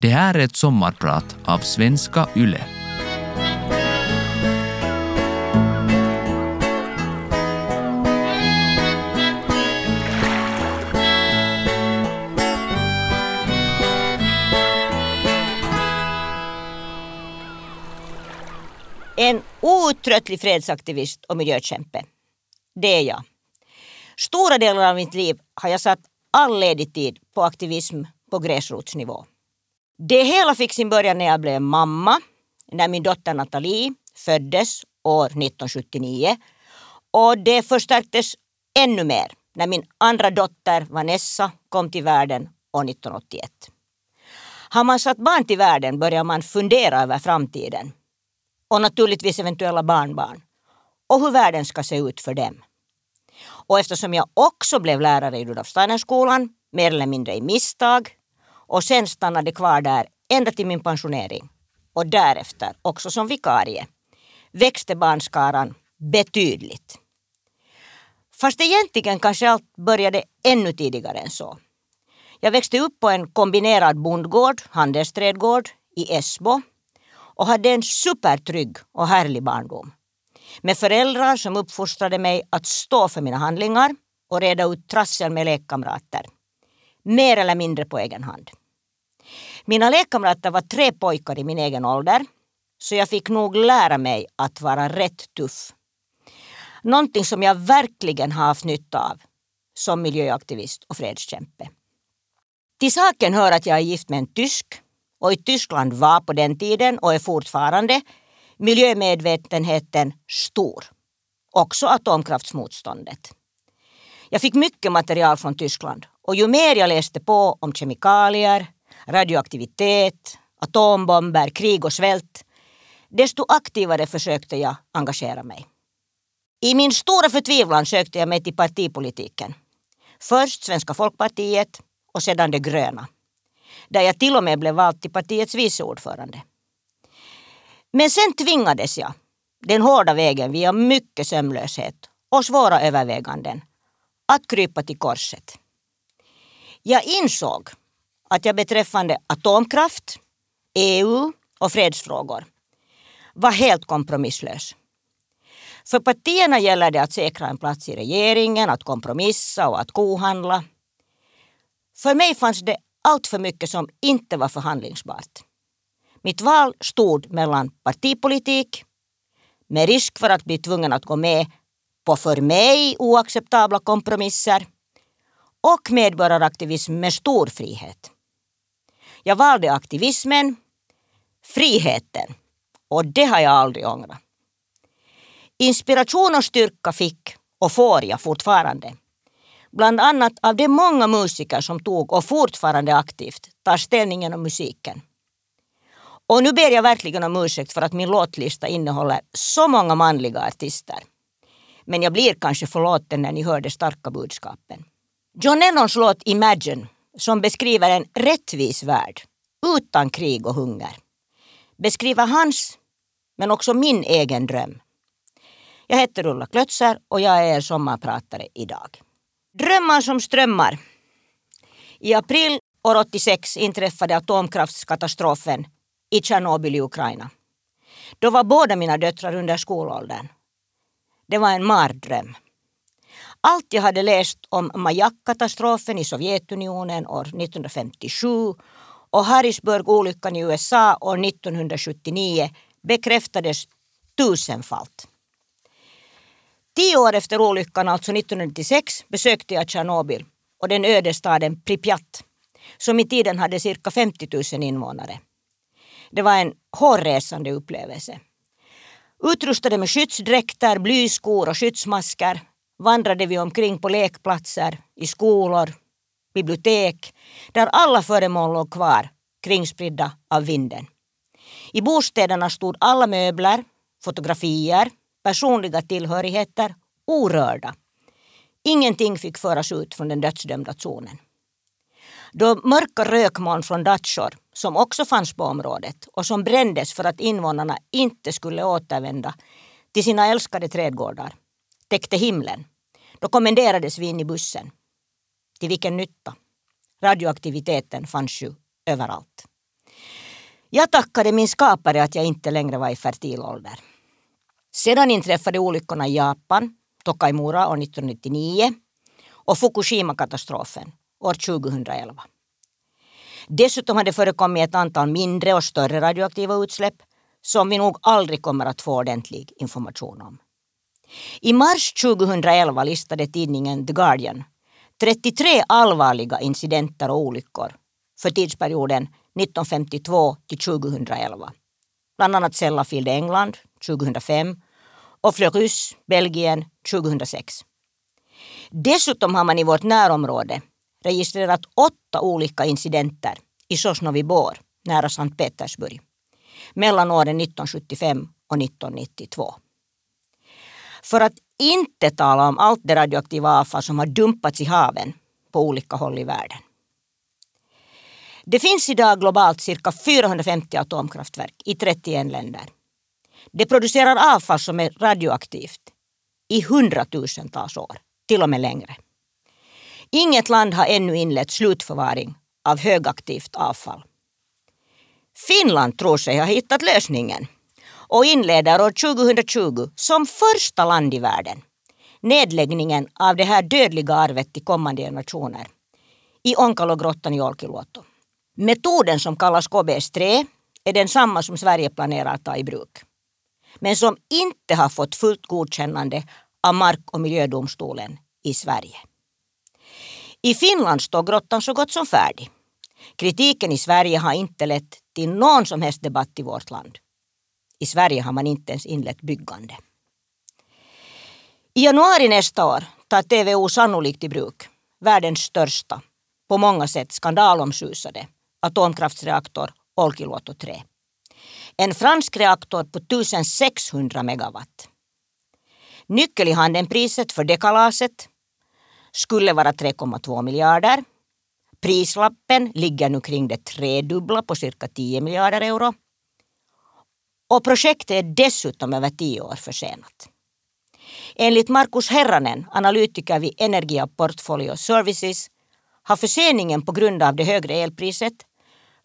Det här är ett sommarprat av Svenska Yle. En outtröttlig fredsaktivist och miljökämpe. Det är jag. Stora delar av mitt liv har jag satt all ledig tid på aktivism på gräsrotsnivå. Det hela fick sin början när jag blev mamma, när min dotter Nathalie föddes år 1979 och det förstärktes ännu mer när min andra dotter Vanessa kom till världen år 1981. Har man satt barn till världen börjar man fundera över framtiden och naturligtvis eventuella barnbarn och hur världen ska se ut för dem. Och eftersom jag också blev lärare i Rudolf Steiner-skolan, mer eller mindre i misstag, och sen stannade kvar där ända till min pensionering och därefter också som vikarie, växte barnskaran betydligt. Fast egentligen kanske allt började ännu tidigare än så. Jag växte upp på en kombinerad bondgård, handelsträdgård, i Esbo och hade en supertrygg och härlig barndom. Med föräldrar som uppfostrade mig att stå för mina handlingar och reda ut trassel med lekkamrater. Mer eller mindre på egen hand. Mina lekkamrater var tre pojkar i min egen ålder så jag fick nog lära mig att vara rätt tuff. Någonting som jag verkligen har haft nytta av som miljöaktivist och fredskämpe. Till saken hör att jag är gift med en tysk och i Tyskland var på den tiden och är fortfarande miljömedvetenheten stor. Också atomkraftsmotståndet. Jag fick mycket material från Tyskland och ju mer jag läste på om kemikalier, radioaktivitet, atombomber, krig och svält, desto aktivare försökte jag engagera mig. I min stora förtvivlan sökte jag mig till partipolitiken. Först Svenska folkpartiet och sedan De gröna. Där jag till och med blev vald till partiets vice ordförande. Men sen tvingades jag, den hårda vägen via mycket sömnlöshet och svåra överväganden, att krypa till korset. Jag insåg att jag beträffande atomkraft, EU och fredsfrågor var helt kompromisslös. För partierna gäller det att säkra en plats i regeringen, att kompromissa och att kohandla. För mig fanns det allt för mycket som inte var förhandlingsbart. Mitt val stod mellan partipolitik, med risk för att bli tvungen att gå med på för mig oacceptabla kompromisser och medborgaraktivism med stor frihet. Jag valde aktivismen, friheten och det har jag aldrig ångrat. Inspiration och styrka fick och får jag fortfarande. Bland annat av de många musiker som tog och fortfarande aktivt tar ställning genom musiken. Och nu ber jag verkligen om ursäkt för att min låtlista innehåller så många manliga artister. Men jag blir kanske förlåten när ni hör de starka budskapen. John Lennons låt Imagine som beskriver en rättvis värld utan krig och hunger. Beskriver hans, men också min egen dröm. Jag heter Ulla Klötzer och jag är er sommarpratare idag. Drömmar som strömmar. I april år 86 inträffade atomkraftskatastrofen i Tjernobyl i Ukraina. Då var båda mina döttrar under skolåldern. Det var en mardröm. Allt jag hade läst om Majak-katastrofen i Sovjetunionen år 1957 och Harrisburg-olyckan i USA år 1979 bekräftades tusenfalt. Tio år efter olyckan, alltså 1996, besökte jag Tjernobyl och den öde staden Pripyat som i tiden hade cirka 50 000 invånare. Det var en hårresande upplevelse. Utrustade med skyddsdräkter, blyskor och skyddsmasker vandrade vi omkring på lekplatser, i skolor, bibliotek, där alla föremål låg kvar, kringspridda av vinden. I bostäderna stod alla möbler, fotografier, personliga tillhörigheter orörda. Ingenting fick föras ut från den dödsdömda zonen. Då mörka rökmoln från Datchor, som också fanns på området och som brändes för att invånarna inte skulle återvända till sina älskade trädgårdar, täckte himlen. Då kommenderades vi in i bussen. Till vilken nytta? Radioaktiviteten fanns ju överallt. Jag tackade min skapare att jag inte längre var i fertil ålder. Sedan inträffade olyckorna i Japan, Tokaimura år 1999 och Fukushima-katastrofen år 2011. Dessutom har det förekommit ett antal mindre och större radioaktiva utsläpp som vi nog aldrig kommer att få ordentlig information om. I mars 2011 listade tidningen The Guardian 33 allvarliga incidenter och olyckor för tidsperioden 1952 till 2011. Bland annat Sellafield, England 2005 och Fleurus, Belgien 2006. Dessutom har man i vårt närområde registrerat åtta olika incidenter i Sosnovyj Bor nära Sankt Petersburg mellan åren 1975 och 1992. För att inte tala om allt det radioaktiva avfall som har dumpats i haven på olika håll i världen. Det finns idag globalt cirka 450 atomkraftverk i 31 länder. Det producerar avfall som är radioaktivt i hundratusentals år, till och med längre. Inget land har ännu inlett slutförvaring av högaktivt avfall. Finland tror sig ha hittat lösningen och inleder år 2020 som första land i världen nedläggningen av det här dödliga arvet till kommande generationer i Onkalogrottan i Olkiluoto. Metoden som kallas KBS3 är densamma som Sverige planerar att ta i bruk men som inte har fått fullt godkännande av Mark och miljödomstolen i Sverige. I Finland står grottan så gott som färdig. Kritiken i Sverige har inte lett till någon som helst debatt i vårt land. I Sverige har man inte ens inlett byggande. I januari nästa år tar TVO sannolikt i bruk världens största, på många sätt skandalomsusade atomkraftsreaktor Olkiluoto 3. En fransk reaktor på 1600 megawatt. Nyckel i handen priset för det kalaset skulle vara 3,2 miljarder. Prislappen ligger nu kring det tredubbla på cirka 10 miljarder euro. Och projektet är dessutom över tio år försenat. Enligt Markus Herranen, analytiker vid Energia Portfolio Services, har förseningen på grund av det högre elpriset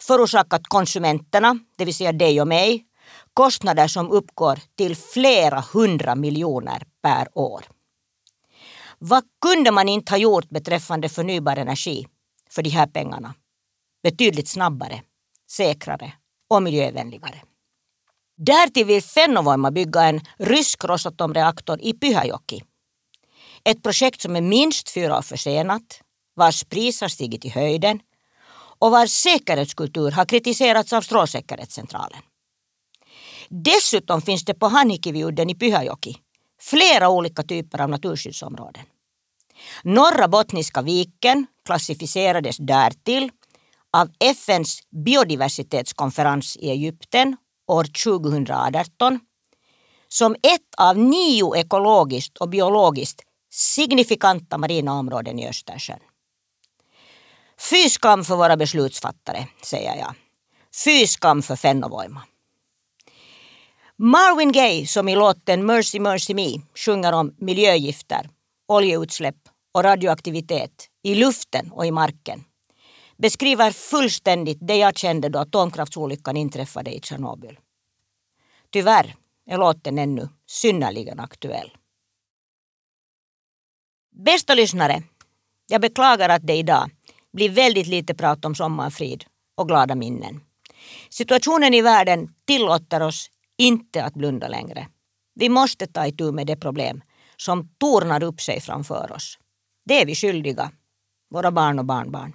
förorsakat konsumenterna, det vill säga dig och mig, kostnader som uppgår till flera hundra miljoner per år. Vad kunde man inte ha gjort beträffande förnybar energi för de här pengarna? Betydligt snabbare, säkrare och miljövänligare. Därtill vill Fennovoima bygga en rysk Rosatomreaktor i Pyhäjoki. Ett projekt som är minst fyra år försenat, vars pris har stigit i höjden och vars säkerhetskultur har kritiserats av Strålsäkerhetscentralen. Dessutom finns det på Hanhikiviudden i Pyhäjoki flera olika typer av naturskyddsområden. Norra Bottniska viken klassificerades därtill av FNs biodiversitetskonferens i Egypten år 2018 som ett av nio ekologiskt och biologiskt signifikanta marina områden i Östersjön. Fy skam för våra beslutsfattare, säger jag. Fy skam för Fennovoima. Marvin Gaye, som i låten Mercy Mercy Me sjunger om miljögifter, oljeutsläpp och radioaktivitet i luften och i marken, beskriver fullständigt det jag kände då atomkraftsolyckan inträffade i Tjernobyl. Tyvärr är låten ännu synnerligen aktuell. Bästa lyssnare, jag beklagar att det idag blir väldigt lite prat om sommarfrid och glada minnen. Situationen i världen tillåter oss inte att blunda längre. Vi måste ta itu med det problem som tornar upp sig framför oss. Det är vi skyldiga, våra barn och barnbarn.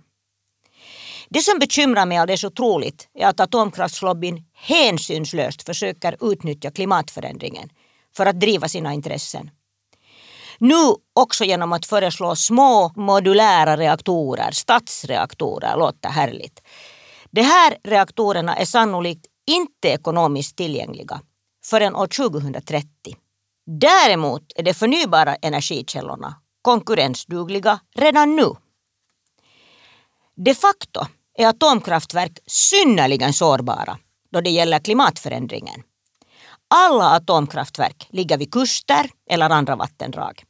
Det som bekymrar mig alldeles otroligt är att atomkraftslobbyn hänsynslöst försöker utnyttja klimatförändringen för att driva sina intressen. Nu också genom att föreslå små modulära reaktorer, stadsreaktorer, låter härligt. De här reaktorerna är sannolikt inte ekonomiskt tillgängliga förrän år 2030. Däremot är de förnybara energikällorna konkurrensdugliga redan nu. De facto är atomkraftverk synnerligen sårbara då det gäller klimatförändringen. Alla atomkraftverk ligger vid kuster eller andra vattendrag.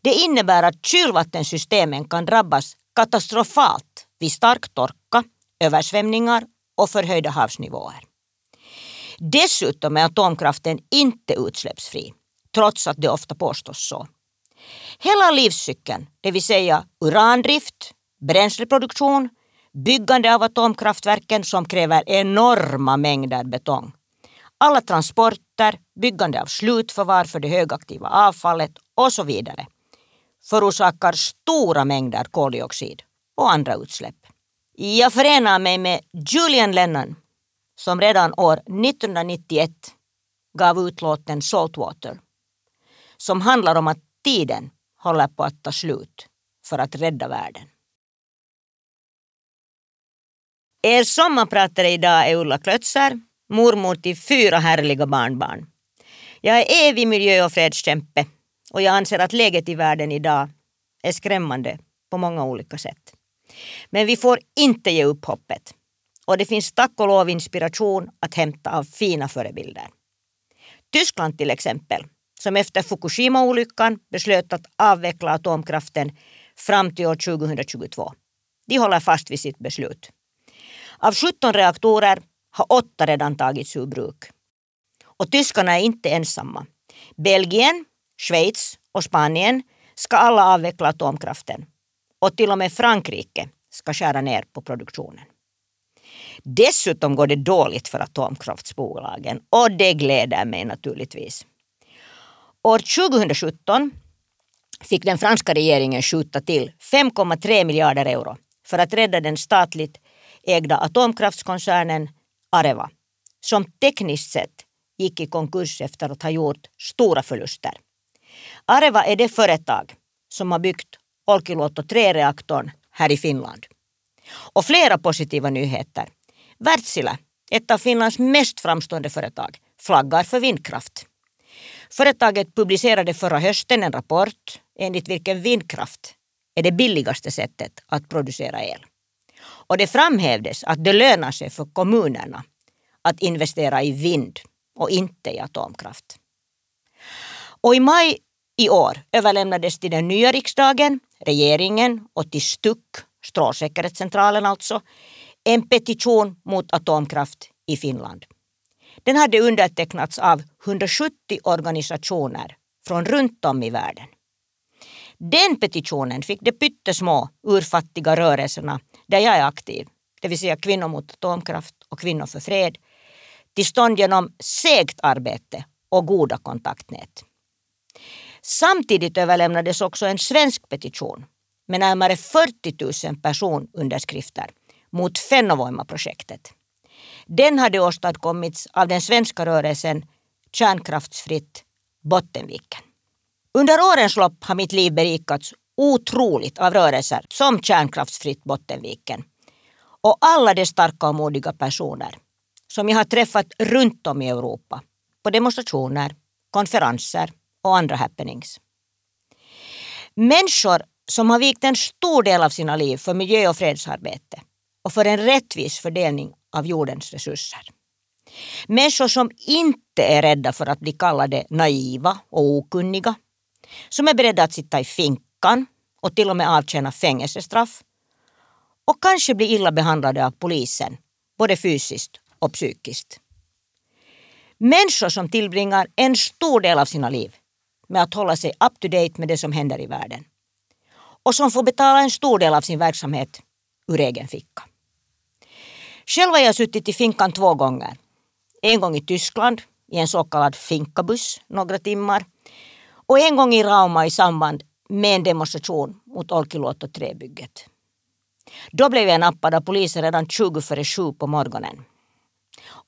Det innebär att kylvattensystemen kan drabbas katastrofalt vid stark torka, översvämningar och förhöjda havsnivåer. Dessutom är atomkraften inte utsläppsfri, trots att det ofta påstås så. Hela livscykeln, det vill säga urandrift, bränsleproduktion, byggande av atomkraftverken som kräver enorma mängder betong, alla transporter, byggande av slutförvar för det högaktiva avfallet och så vidare förorsakar stora mängder koldioxid och andra utsläpp. Jag förenar mig med Julian Lennon som redan år 1991 gav ut låten Saltwater som handlar om att tiden håller på att ta slut för att rädda världen. Er sommarpratare idag är Ulla Klötzer, mormor till fyra härliga barnbarn. Jag är evig miljö och fredskämpe och jag anser att läget i världen idag är skrämmande på många olika sätt. Men vi får inte ge upp hoppet. Och det finns tack och lov inspiration att hämta av fina förebilder. Tyskland till exempel, som efter Fukushima-olyckan beslöt att avveckla atomkraften fram till år 2022. De håller fast vid sitt beslut. Av 17 reaktorer har åtta redan tagits ur bruk. Och tyskarna är inte ensamma. Belgien, Schweiz och Spanien ska alla avveckla atomkraften. Och till och med Frankrike ska skära ner på produktionen. Dessutom går det dåligt för atomkraftsbolagen och det gläder mig naturligtvis. År 2017 fick den franska regeringen skjuta till 5,3 miljarder euro för att rädda den statligt ägda atomkraftskoncernen Areva som tekniskt sett gick i konkurs efter att ha gjort stora förluster. Areva är det företag som har byggt Olkiluoto 3-reaktorn här i Finland. Och flera positiva nyheter. Wärtsilä, ett av Finlands mest framstående företag, flaggar för vindkraft. Företaget publicerade förra hösten en rapport enligt vilken vindkraft är det billigaste sättet att producera el. Och det framhävdes att det lönar sig för kommunerna att investera i vind och inte i atomkraft. Och i maj i år överlämnades till den nya riksdagen, regeringen och till STUK, Strålsäkerhetscentralen alltså, en petition mot atomkraft i Finland. Den hade undertecknats av 170 organisationer från runt om i världen. Den petitionen fick de pyttesmå urfattiga rörelserna där jag är aktiv, det vill säga Kvinnor mot atomkraft och Kvinnor för fred, till stånd genom segt arbete och goda kontaktnät. Samtidigt överlämnades också en svensk petition med närmare 40 000 personunderskrifter mot Fennovoima-projektet. Den hade åstadkommits av den svenska rörelsen Kärnkraftsfritt Bottenviken. Under årens lopp har mitt liv berikats otroligt av rörelser som Kärnkraftsfritt Bottenviken och alla de starka och modiga personer som jag har träffat runt om i Europa på demonstrationer, konferenser och andra happenings. Människor som har vikt en stor del av sina liv för miljö och fredsarbete och för en rättvis fördelning av jordens resurser. Människor som inte är rädda för att bli kallade naiva och okunniga. Som är beredda att sitta i finkan och till och med avtjäna fängelsestraff. Och kanske bli illa behandlade av polisen, både fysiskt och psykiskt. Människor som tillbringar en stor del av sina liv med att hålla sig up to date med det som händer i världen. Och som får betala en stor del av sin verksamhet ur egen ficka. Själv har jag suttit i finkan två gånger. En gång i Tyskland i en så kallad finkabuss några timmar och en gång i Rauma i samband med en demonstration mot Olkiluoto 3-bygget. Då blev jag nappad av polisen redan 20 före 7 på morgonen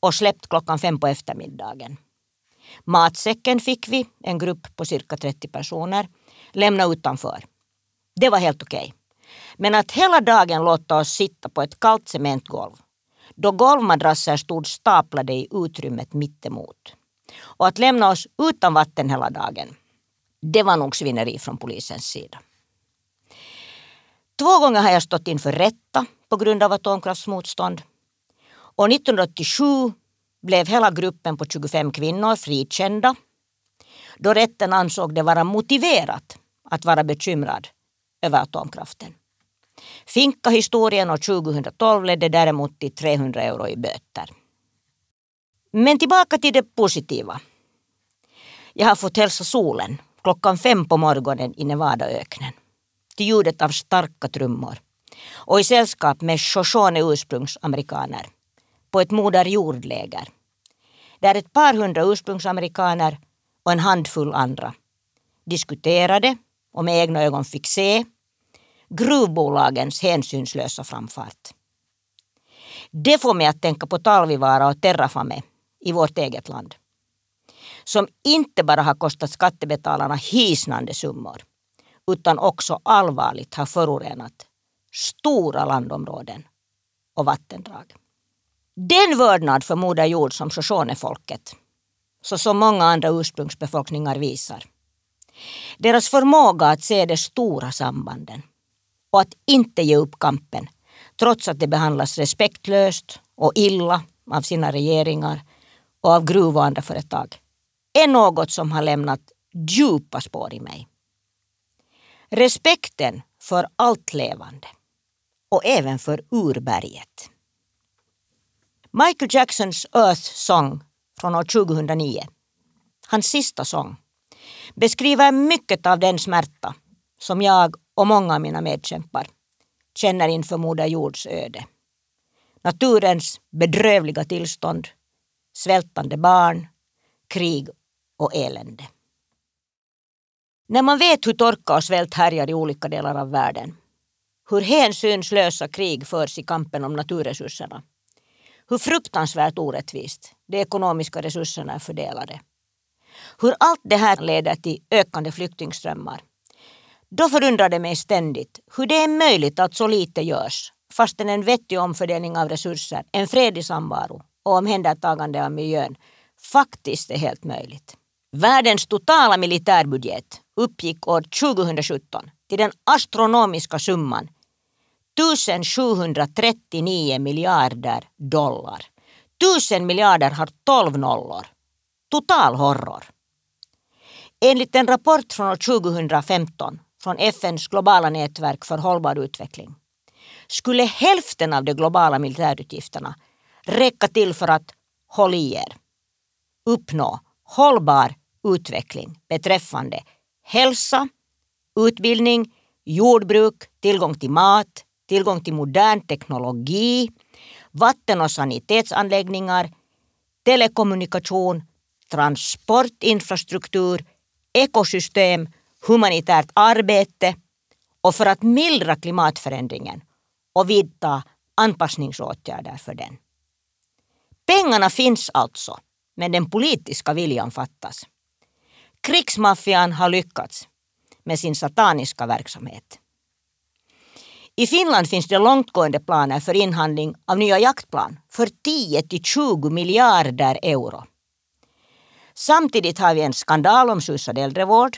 och släppt klockan fem på eftermiddagen. Matsäcken fick vi, en grupp på cirka 30 personer, lämna utanför. Det var helt okej. Okay. Men att hela dagen låta oss sitta på ett kallt cementgolv då golvmadrasser stod staplade i utrymmet mittemot. Och att lämna oss utan vatten hela dagen, det var nog svineri från polisens sida. Två gånger har jag stått inför rätta på grund av atomkraftsmotstånd. Och 1987 blev hela gruppen på 25 kvinnor frikända då rätten ansåg det vara motiverat att vara bekymrad över atomkraften. Finka-historien år 2012 ledde däremot till 300 euro i böter. Men tillbaka till det positiva. Jag har fått hälsa solen klockan fem på morgonen i Nevadaöknen. Till ljudet av starka trummor. Och i sällskap med Shoshone ursprungsamerikaner. På ett Moder jordläger. Där ett par hundra ursprungsamerikaner och en handfull andra diskuterade och med egna ögon fick se gruvbolagens hänsynslösa framfart. Det får mig att tänka på Talvivaara och Terrafame i vårt eget land. Som inte bara har kostat skattebetalarna hisnande summor utan också allvarligt har förorenat stora landområden och vattendrag. Den vördnad för Moder Jord som Shoshonefolket, så som många andra ursprungsbefolkningar visar. Deras förmåga att se de stora sambanden och att inte ge upp kampen trots att de behandlas respektlöst och illa av sina regeringar och av gruv och andra företag är något som har lämnat djupa spår i mig. Respekten för allt levande och även för urberget. Michael Jacksons Earth Song från år 2009, hans sista sång, beskriver mycket av den smärta som jag och många av mina medkämpar känner inför Moder Jords öde. Naturens bedrövliga tillstånd, svältande barn, krig och elände. När man vet hur torka och svält härjar i olika delar av världen, hur hänsynslösa krig förs i kampen om naturresurserna, hur fruktansvärt orättvist de ekonomiska resurserna är fördelade, hur allt det här leder till ökande flyktingströmmar, då förundrar det mig ständigt hur det är möjligt att så lite görs fastän en vettig omfördelning av resurser, en fredlig samvaro och omhändertagande av miljön faktiskt är helt möjligt. Världens totala militärbudget uppgick år 2017 till den astronomiska summan 1739 miljarder dollar. Tusen miljarder har 12 nollor. Total horror. Enligt en rapport från år 2015 från FNs globala nätverk för hållbar utveckling skulle hälften av de globala militärutgifterna räcka till för att, håll i er, uppnå hållbar utveckling beträffande hälsa, utbildning, jordbruk, tillgång till mat, tillgång till modern teknologi, vatten och sanitetsanläggningar, telekommunikation, transportinfrastruktur, ekosystem, humanitärt arbete och för att mildra klimatförändringen och vidta anpassningsåtgärder för den. Pengarna finns alltså, men den politiska viljan fattas. Krigsmaffian har lyckats med sin sataniska verksamhet. I Finland finns det långtgående planer för inhandling av nya jaktplan för 10 till 20 miljarder euro. Samtidigt har vi en skandalomsusad äldrevård,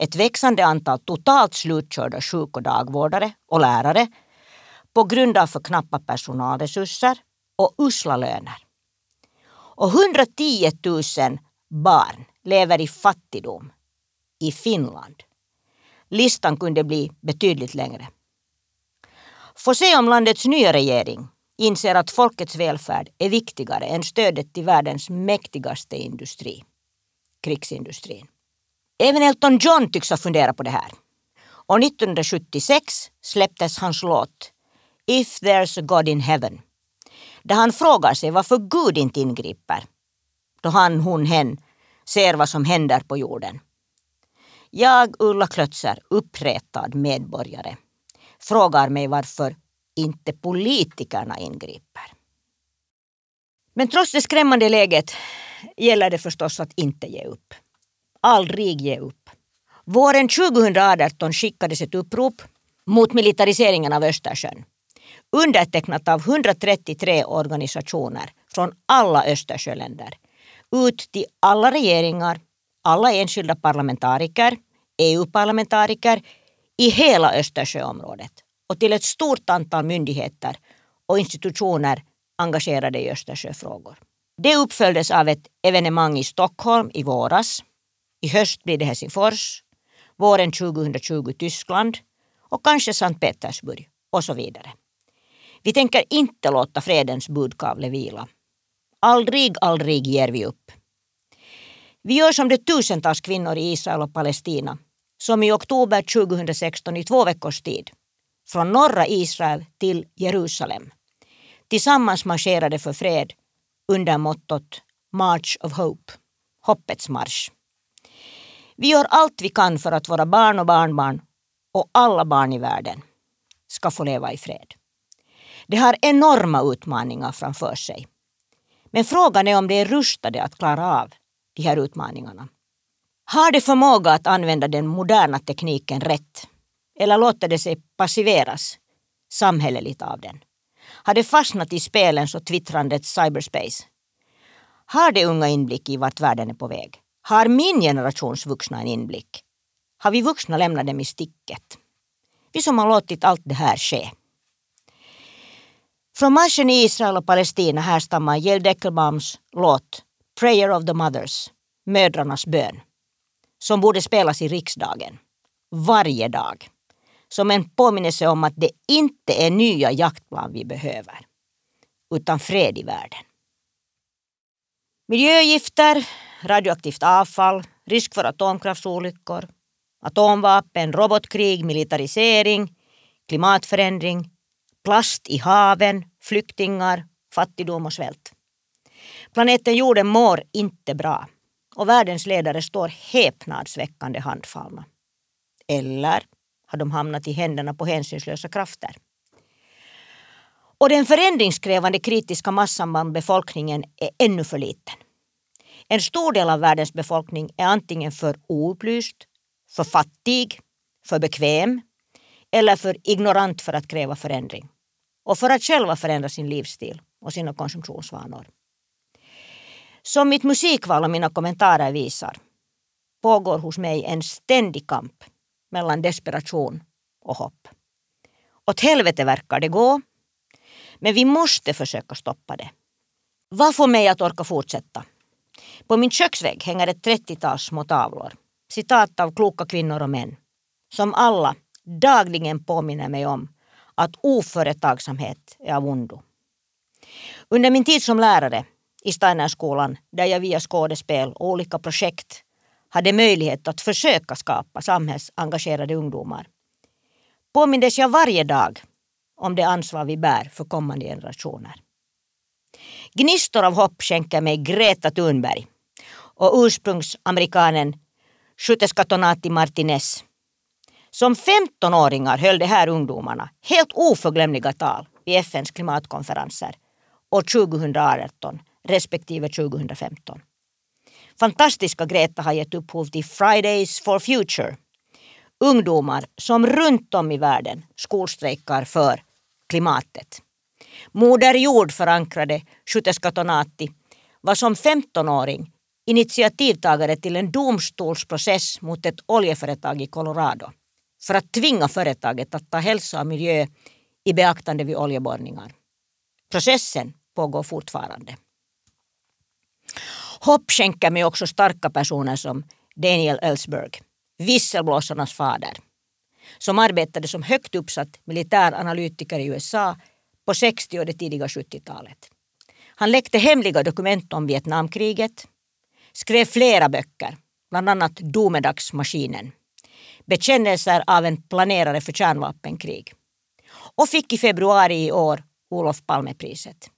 ett växande antal totalt slutkörda sjuk och dagvårdare och lärare på grund av för knappa personalresurser och usla löner. Och 110 000 barn lever i fattigdom i Finland. Listan kunde bli betydligt längre. Få se om landets nya regering inser att folkets välfärd är viktigare än stödet till världens mäktigaste industri, krigsindustrin. Även Elton John tycks ha funderat på det här. Och 1976 släpptes hans låt If there's a God in heaven där han frågar sig varför Gud inte ingriper då han, hon, hen ser vad som händer på jorden. Jag, Ulla Klötzer, uppretad medborgare, frågar mig varför inte politikerna ingriper. Men trots det skrämmande läget gäller det förstås att inte ge upp. Aldrig ge upp. Våren 2018 skickades ett upprop mot militariseringen av Östersjön undertecknat av 133 organisationer från alla Östersjöländer ut till alla regeringar, alla enskilda parlamentariker, EU-parlamentariker i hela Östersjöområdet och till ett stort antal myndigheter och institutioner engagerade i Östersjöfrågor. Det uppföljdes av ett evenemang i Stockholm i våras. I höst blir det Helsingfors, våren 2020 Tyskland och kanske Sankt Petersburg och så vidare. Vi tänker inte låta fredens budkavle vila. Aldrig, aldrig ger vi upp. Vi gör som de tusentals kvinnor i Israel och Palestina som i oktober 2016 i två veckors tid från norra Israel till Jerusalem tillsammans marscherade för fred under mottot March of Hope, hoppets marsch. Vi gör allt vi kan för att våra barn och barnbarn och alla barn i världen ska få leva i fred. Det har enorma utmaningar framför sig. Men frågan är om det är rustade att klara av de här utmaningarna. Har det förmåga att använda den moderna tekniken rätt? Eller låter det sig passiveras samhälleligt av den? Har det fastnat i spelens och twittrandets cyberspace? Har de unga inblick i vart världen är på väg? Har min generations vuxna en inblick? Har vi vuxna lämnat dem i sticket? Vi som har låtit allt det här ske. Från marschen i Israel och Palestina härstammar Jill Deckelbaums låt Prayer of the Mothers, mödrarnas bön, som borde spelas i riksdagen varje dag som en påminnelse om att det inte är nya jaktplan vi behöver, utan fred i världen. Miljögifter, radioaktivt avfall, risk för atomkraftsolyckor, atomvapen, robotkrig, militarisering, klimatförändring, plast i haven, flyktingar, fattigdom och svält. Planeten jorden mår inte bra och världens ledare står häpnadsväckande handfallna. Eller har de hamnat i händerna på hänsynslösa krafter. Och den förändringskrävande kritiska massan bland befolkningen är ännu för liten. En stor del av världens befolkning är antingen för oupplyst, för fattig, för bekväm eller för ignorant för att kräva förändring och för att själva förändra sin livsstil och sina konsumtionsvanor. Som mitt musikval och mina kommentarer visar pågår hos mig en ständig kamp mellan desperation och hopp. Åt helvete verkar det gå, men vi måste försöka stoppa det. Vad får mig att orka fortsätta? På min köksvägg hänger ett trettiotal små tavlor. Citat av kloka kvinnor och män. Som alla dagligen påminner mig om att oföretagsamhet är av ondo. Under min tid som lärare i Steinerskolan där jag via skådespel och olika projekt hade möjlighet att försöka skapa samhällsengagerade ungdomar påmindes jag varje dag om det ansvar vi bär för kommande generationer. Gnistor av hopp skänker mig Greta Thunberg och ursprungsamerikanen Schuteskatonati Martinez. Som 15-åringar höll de här ungdomarna helt oförglömliga tal vid FNs klimatkonferenser år 2018 respektive 2015. Fantastiska Greta har gett upphov till Fridays for Future. Ungdomar som runt om i världen skolstrejkar för klimatet. Moder Jord förankrade Schuteskatonati var som 15-åring initiativtagare till en domstolsprocess mot ett oljeföretag i Colorado för att tvinga företaget att ta hälsa och miljö i beaktande vid oljeborrningar. Processen pågår fortfarande. Hopp skänker mig också starka personer som Daniel Ellsberg, visselblåsarnas fader, som arbetade som högt uppsatt militäranalytiker i USA på 60 och det tidiga 70-talet. Han läckte hemliga dokument om Vietnamkriget, skrev flera böcker, bland annat Domedagsmaskinen, bekännelser av en planerare för kärnvapenkrig och fick i februari i år Olof Palmepriset.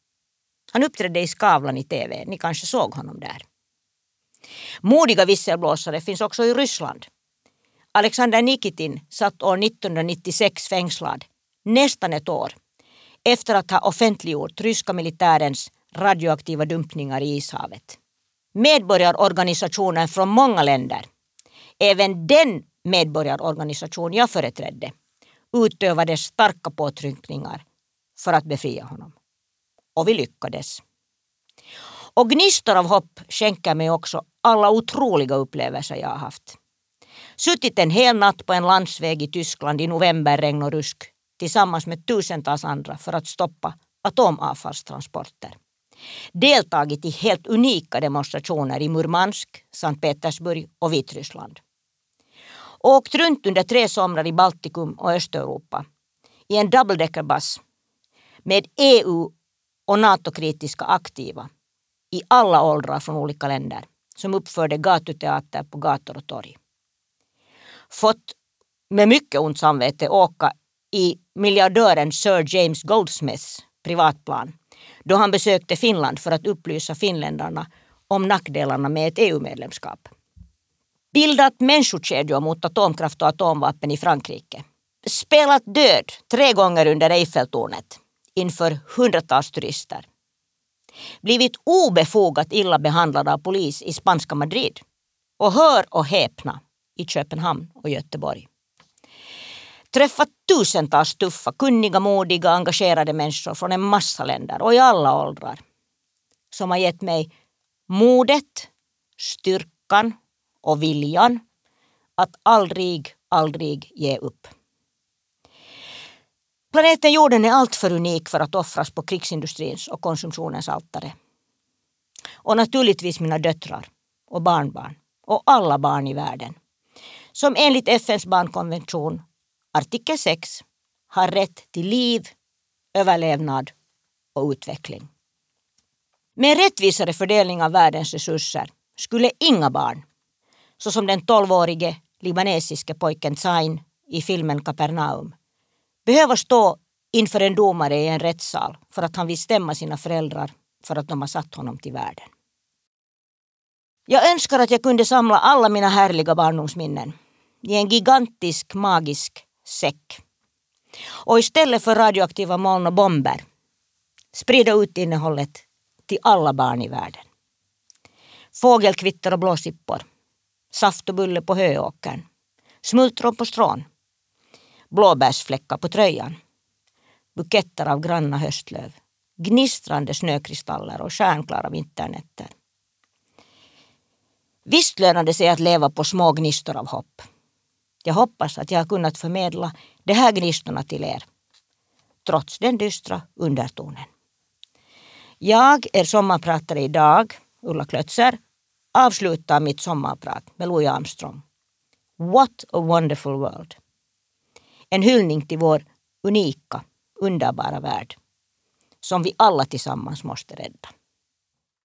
Han uppträdde i Skavlan i TV, ni kanske såg honom där. Modiga visselblåsare finns också i Ryssland. Alexander Nikitin satt år 1996 fängslad, nästan ett år, efter att ha offentliggjort ryska militärens radioaktiva dumpningar i Ishavet. Medborgarorganisationer från många länder, även den medborgarorganisation jag företrädde, utövade starka påtryckningar för att befria honom och vi lyckades. Och gnistor av hopp skänker mig också alla otroliga upplevelser jag har haft. Suttit en hel natt på en landsväg i Tyskland i novemberregn och rusk tillsammans med tusentals andra för att stoppa atomavfallstransporter. Deltagit i helt unika demonstrationer i Murmansk, Sankt Petersburg och Vitryssland och åkt runt under tre somrar i Baltikum och Östeuropa i en dubbeldeckerbuss med EU och NATO-kritiska aktiva i alla åldrar från olika länder som uppförde gatuteater på gator och torg. Fått med mycket ont samvete åka i miljardören Sir James Goldsmiths privatplan då han besökte Finland för att upplysa finländarna om nackdelarna med ett EU-medlemskap. Bildat människokedjor mot atomkraft och atomvapen i Frankrike. Spelat död tre gånger under Eiffeltornet inför hundratals turister. Blivit obefogat illa behandlad av polis i spanska Madrid. Och hör och häpna i Köpenhamn och Göteborg. Träffat tusentals tuffa, kunniga, modiga, engagerade människor från en massa länder och i alla åldrar. Som har gett mig modet, styrkan och viljan att aldrig, aldrig ge upp. Planeten jorden är alltför unik för att offras på krigsindustrins och konsumtionens altare. Och naturligtvis mina döttrar och barnbarn och alla barn i världen som enligt FNs barnkonvention artikel 6 har rätt till liv, överlevnad och utveckling. Med en rättvisare fördelning av världens resurser skulle inga barn, såsom den 12-årige libanesiske pojken Zain i filmen Kapernaum, behöva stå inför en domare i en rättssal för att han vill stämma sina föräldrar för att de har satt honom till världen. Jag önskar att jag kunde samla alla mina härliga barndomsminnen i en gigantisk magisk säck. Och istället för radioaktiva moln och bomber sprida ut innehållet till alla barn i världen. Fågelkvitter och blåsippor, saft och bulle på höåkern, smultron på strån, blåbärsfläckar på tröjan, buketter av granna höstlöv, gnistrande snökristaller och stjärnklara vinternätter. Visst lönar det sig att leva på små gnistor av hopp. Jag hoppas att jag har kunnat förmedla de här gnistorna till er, trots den dystra undertonen. Jag, er sommarpratare idag, Ulla Klötzer, avslutar mitt sommarprat med Louis Armstrong. What a wonderful world. En hyllning till vår unika, underbara värld som vi alla tillsammans måste rädda.